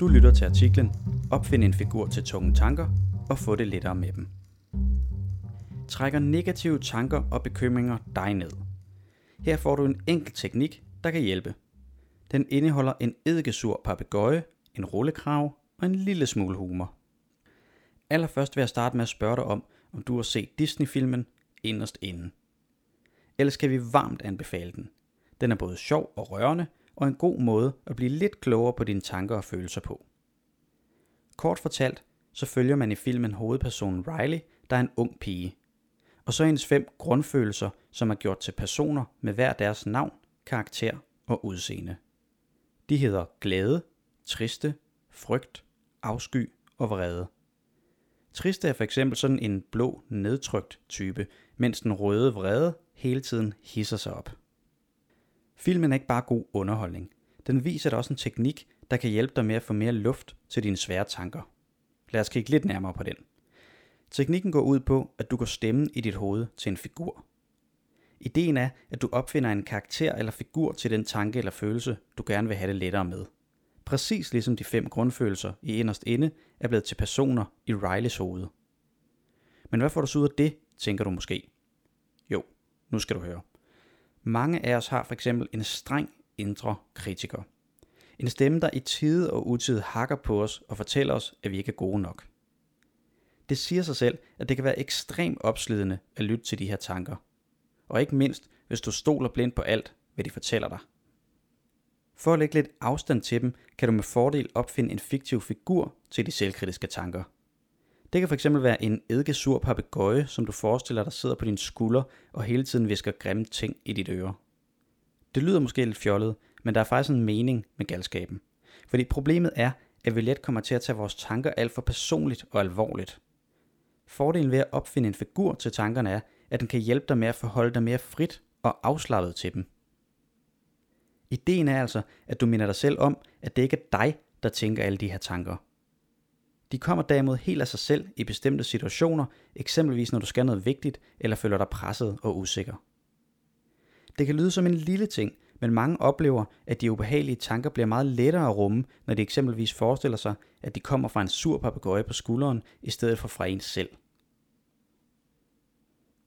Du lytter til artiklen Opfind en figur til tunge tanker og få det lettere med dem. Trækker negative tanker og bekymringer dig ned? Her får du en enkel teknik, der kan hjælpe. Den indeholder en eddikesur papegøje, en rullekrav og en lille smule humor. Allerførst vil jeg starte med at spørge dig om, om du har set Disney-filmen Inderst Inden. Ellers kan vi varmt anbefale den. Den er både sjov og rørende, og en god måde at blive lidt klogere på dine tanker og følelser på. Kort fortalt, så følger man i filmen hovedpersonen Riley, der er en ung pige. Og så hendes fem grundfølelser, som er gjort til personer med hver deres navn, karakter og udseende. De hedder glæde, triste, frygt, afsky og vrede. Triste er for eksempel sådan en blå, nedtrykt type, mens den røde vrede hele tiden hisser sig op. Filmen er ikke bare god underholdning. Den viser dig også en teknik, der kan hjælpe dig med at få mere luft til dine svære tanker. Lad os kigge lidt nærmere på den. Teknikken går ud på, at du går stemmen i dit hoved til en figur. Ideen er, at du opfinder en karakter eller figur til den tanke eller følelse, du gerne vil have det lettere med. Præcis ligesom de fem grundfølelser i inderst inde er blevet til personer i Rileys hoved. Men hvad får du så ud af det, tænker du måske? Jo, nu skal du høre. Mange af os har for eksempel en streng indre kritiker. En stemme, der i tide og utid hakker på os og fortæller os, at vi ikke er gode nok. Det siger sig selv, at det kan være ekstremt opslidende at lytte til de her tanker. Og ikke mindst, hvis du stoler blindt på alt, hvad de fortæller dig. For at lægge lidt afstand til dem, kan du med fordel opfinde en fiktiv figur til de selvkritiske tanker. Det kan fx være en eddikesur papegøje, som du forestiller dig sidder på din skulder og hele tiden visker grimme ting i dit øre. Det lyder måske lidt fjollet, men der er faktisk en mening med galskaben. Fordi problemet er, at vi let kommer til at tage vores tanker alt for personligt og alvorligt. Fordelen ved at opfinde en figur til tankerne er, at den kan hjælpe dig med at forholde dig mere frit og afslappet til dem. Ideen er altså, at du minder dig selv om, at det ikke er dig, der tænker alle de her tanker. De kommer derimod helt af sig selv i bestemte situationer, eksempelvis når du skal noget vigtigt eller føler dig presset og usikker. Det kan lyde som en lille ting, men mange oplever, at de ubehagelige tanker bliver meget lettere at rumme, når de eksempelvis forestiller sig, at de kommer fra en sur papegøje på skulderen, i stedet for fra en selv.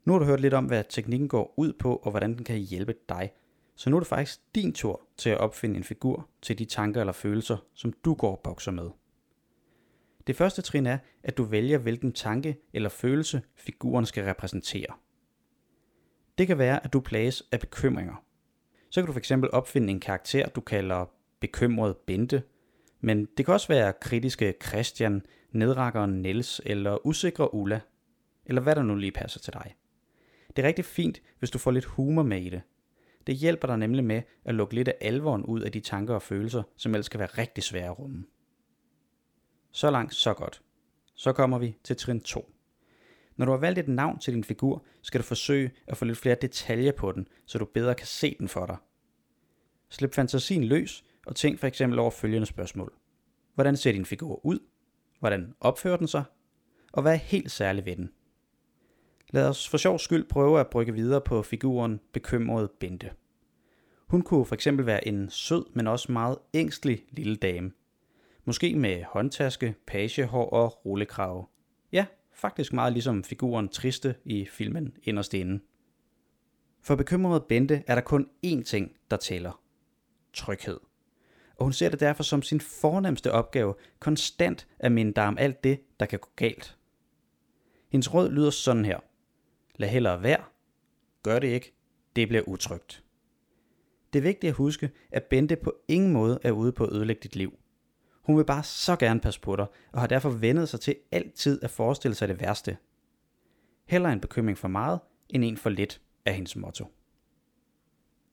Nu har du hørt lidt om, hvad teknikken går ud på, og hvordan den kan hjælpe dig. Så nu er det faktisk din tur til at opfinde en figur til de tanker eller følelser, som du går og bokser med. Det første trin er, at du vælger, hvilken tanke eller følelse figuren skal repræsentere. Det kan være, at du plages af bekymringer. Så kan du fx opfinde en karakter, du kalder bekymret Bente, men det kan også være kritiske Christian, nedrakkeren Niels eller usikre Ulla, eller hvad der nu lige passer til dig. Det er rigtig fint, hvis du får lidt humor med i det. Det hjælper dig nemlig med at lukke lidt af alvoren ud af de tanker og følelser, som ellers kan være rigtig svære at rumme. Så langt, så godt. Så kommer vi til trin 2. Når du har valgt et navn til din figur, skal du forsøge at få lidt flere detaljer på den, så du bedre kan se den for dig. Slip fantasien løs og tænk for eksempel over følgende spørgsmål. Hvordan ser din figur ud? Hvordan opfører den sig? Og hvad er helt særligt ved den? Lad os for sjov skyld prøve at brygge videre på figuren bekymret Bente. Hun kunne for eksempel være en sød, men også meget ængstelig lille dame. Måske med håndtaske, pagehår og rullekrave. Ja, faktisk meget ligesom figuren Triste i filmen Inderst Inde. For bekymret Bente er der kun én ting, der tæller. Tryghed. Og hun ser det derfor som sin fornemmeste opgave konstant at minde dig om alt det, der kan gå galt. Hendes råd lyder sådan her – Lad hellere være. Gør det ikke. Det bliver utrygt. Det er vigtigt at huske, at Bente på ingen måde er ude på at ødelægge dit liv. Hun vil bare så gerne passe på dig, og har derfor vendet sig til altid at forestille sig det værste. Heller en bekymring for meget, end en for lidt, er hendes motto.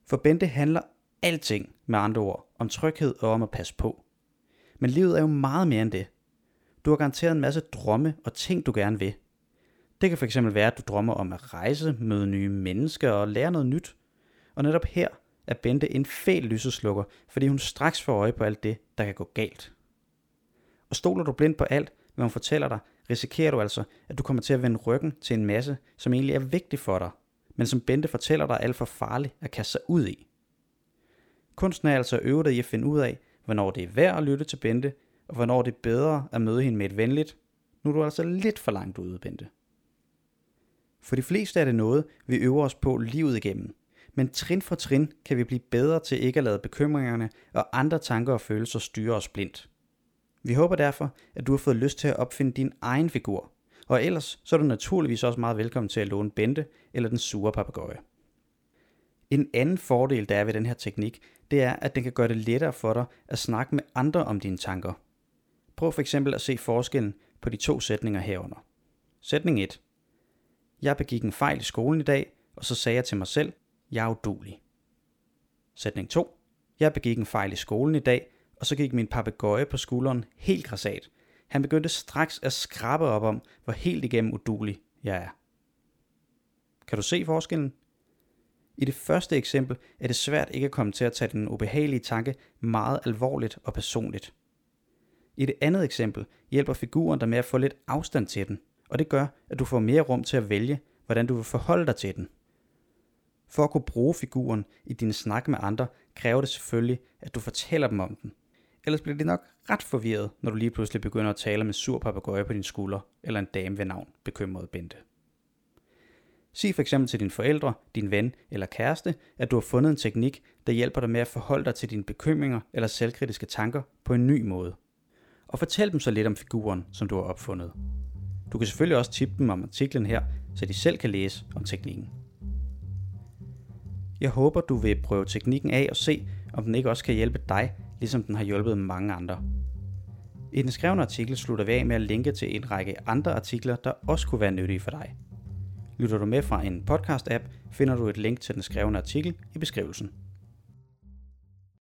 For Bente handler alting med andre ord om tryghed og om at passe på. Men livet er jo meget mere end det. Du har garanteret en masse drømme og ting, du gerne vil. Det kan fx være, at du drømmer om at rejse, møde nye mennesker og lære noget nyt. Og netop her er Bente en fæl lyseslukker, fordi hun straks får øje på alt det, der kan gå galt. Og stoler du blind på alt, hvad hun fortæller dig, risikerer du altså, at du kommer til at vende ryggen til en masse, som egentlig er vigtig for dig, men som Bente fortæller dig er alt for farligt at kaste sig ud i. Kunsten er altså at øve dig i at finde ud af, hvornår det er værd at lytte til Bente, og hvornår det er bedre at møde hende med et venligt, nu er du altså lidt for langt ude, Bente. For de fleste er det noget, vi øver os på livet igennem. Men trin for trin kan vi blive bedre til ikke at lade bekymringerne og andre tanker og følelser styre os blindt. Vi håber derfor, at du har fået lyst til at opfinde din egen figur. Og ellers så er du naturligvis også meget velkommen til at låne Bente eller den sure papegøje. En anden fordel, der er ved den her teknik, det er, at den kan gøre det lettere for dig at snakke med andre om dine tanker. Prøv for eksempel at se forskellen på de to sætninger herunder. Sætning 1. Jeg begik en fejl i skolen i dag, og så sagde jeg til mig selv, jeg er udulig. Sætning 2. Jeg begik en fejl i skolen i dag, og så gik min papegøje på skulderen helt græsat. Han begyndte straks at skrabe op om, hvor helt igennem udulig jeg er. Kan du se forskellen? I det første eksempel er det svært ikke at komme til at tage den ubehagelige tanke meget alvorligt og personligt. I det andet eksempel hjælper figuren dig med at få lidt afstand til den, og det gør, at du får mere rum til at vælge, hvordan du vil forholde dig til den. For at kunne bruge figuren i din snak med andre, kræver det selvfølgelig, at du fortæller dem om den. Ellers bliver de nok ret forvirret, når du lige pludselig begynder at tale med sur papegøje på din skulder, eller en dame ved navn, bekymret Bente. Sig for eksempel til dine forældre, din ven eller kæreste, at du har fundet en teknik, der hjælper dig med at forholde dig til dine bekymringer eller selvkritiske tanker på en ny måde. Og fortæl dem så lidt om figuren, som du har opfundet. Du kan selvfølgelig også tippe dem om artiklen her, så de selv kan læse om teknikken. Jeg håber, du vil prøve teknikken af og se, om den ikke også kan hjælpe dig, ligesom den har hjulpet mange andre. I den skrevne artikel slutter vi af med at linke til en række andre artikler, der også kunne være nyttige for dig. Lytter du med fra en podcast-app, finder du et link til den skrevne artikel i beskrivelsen.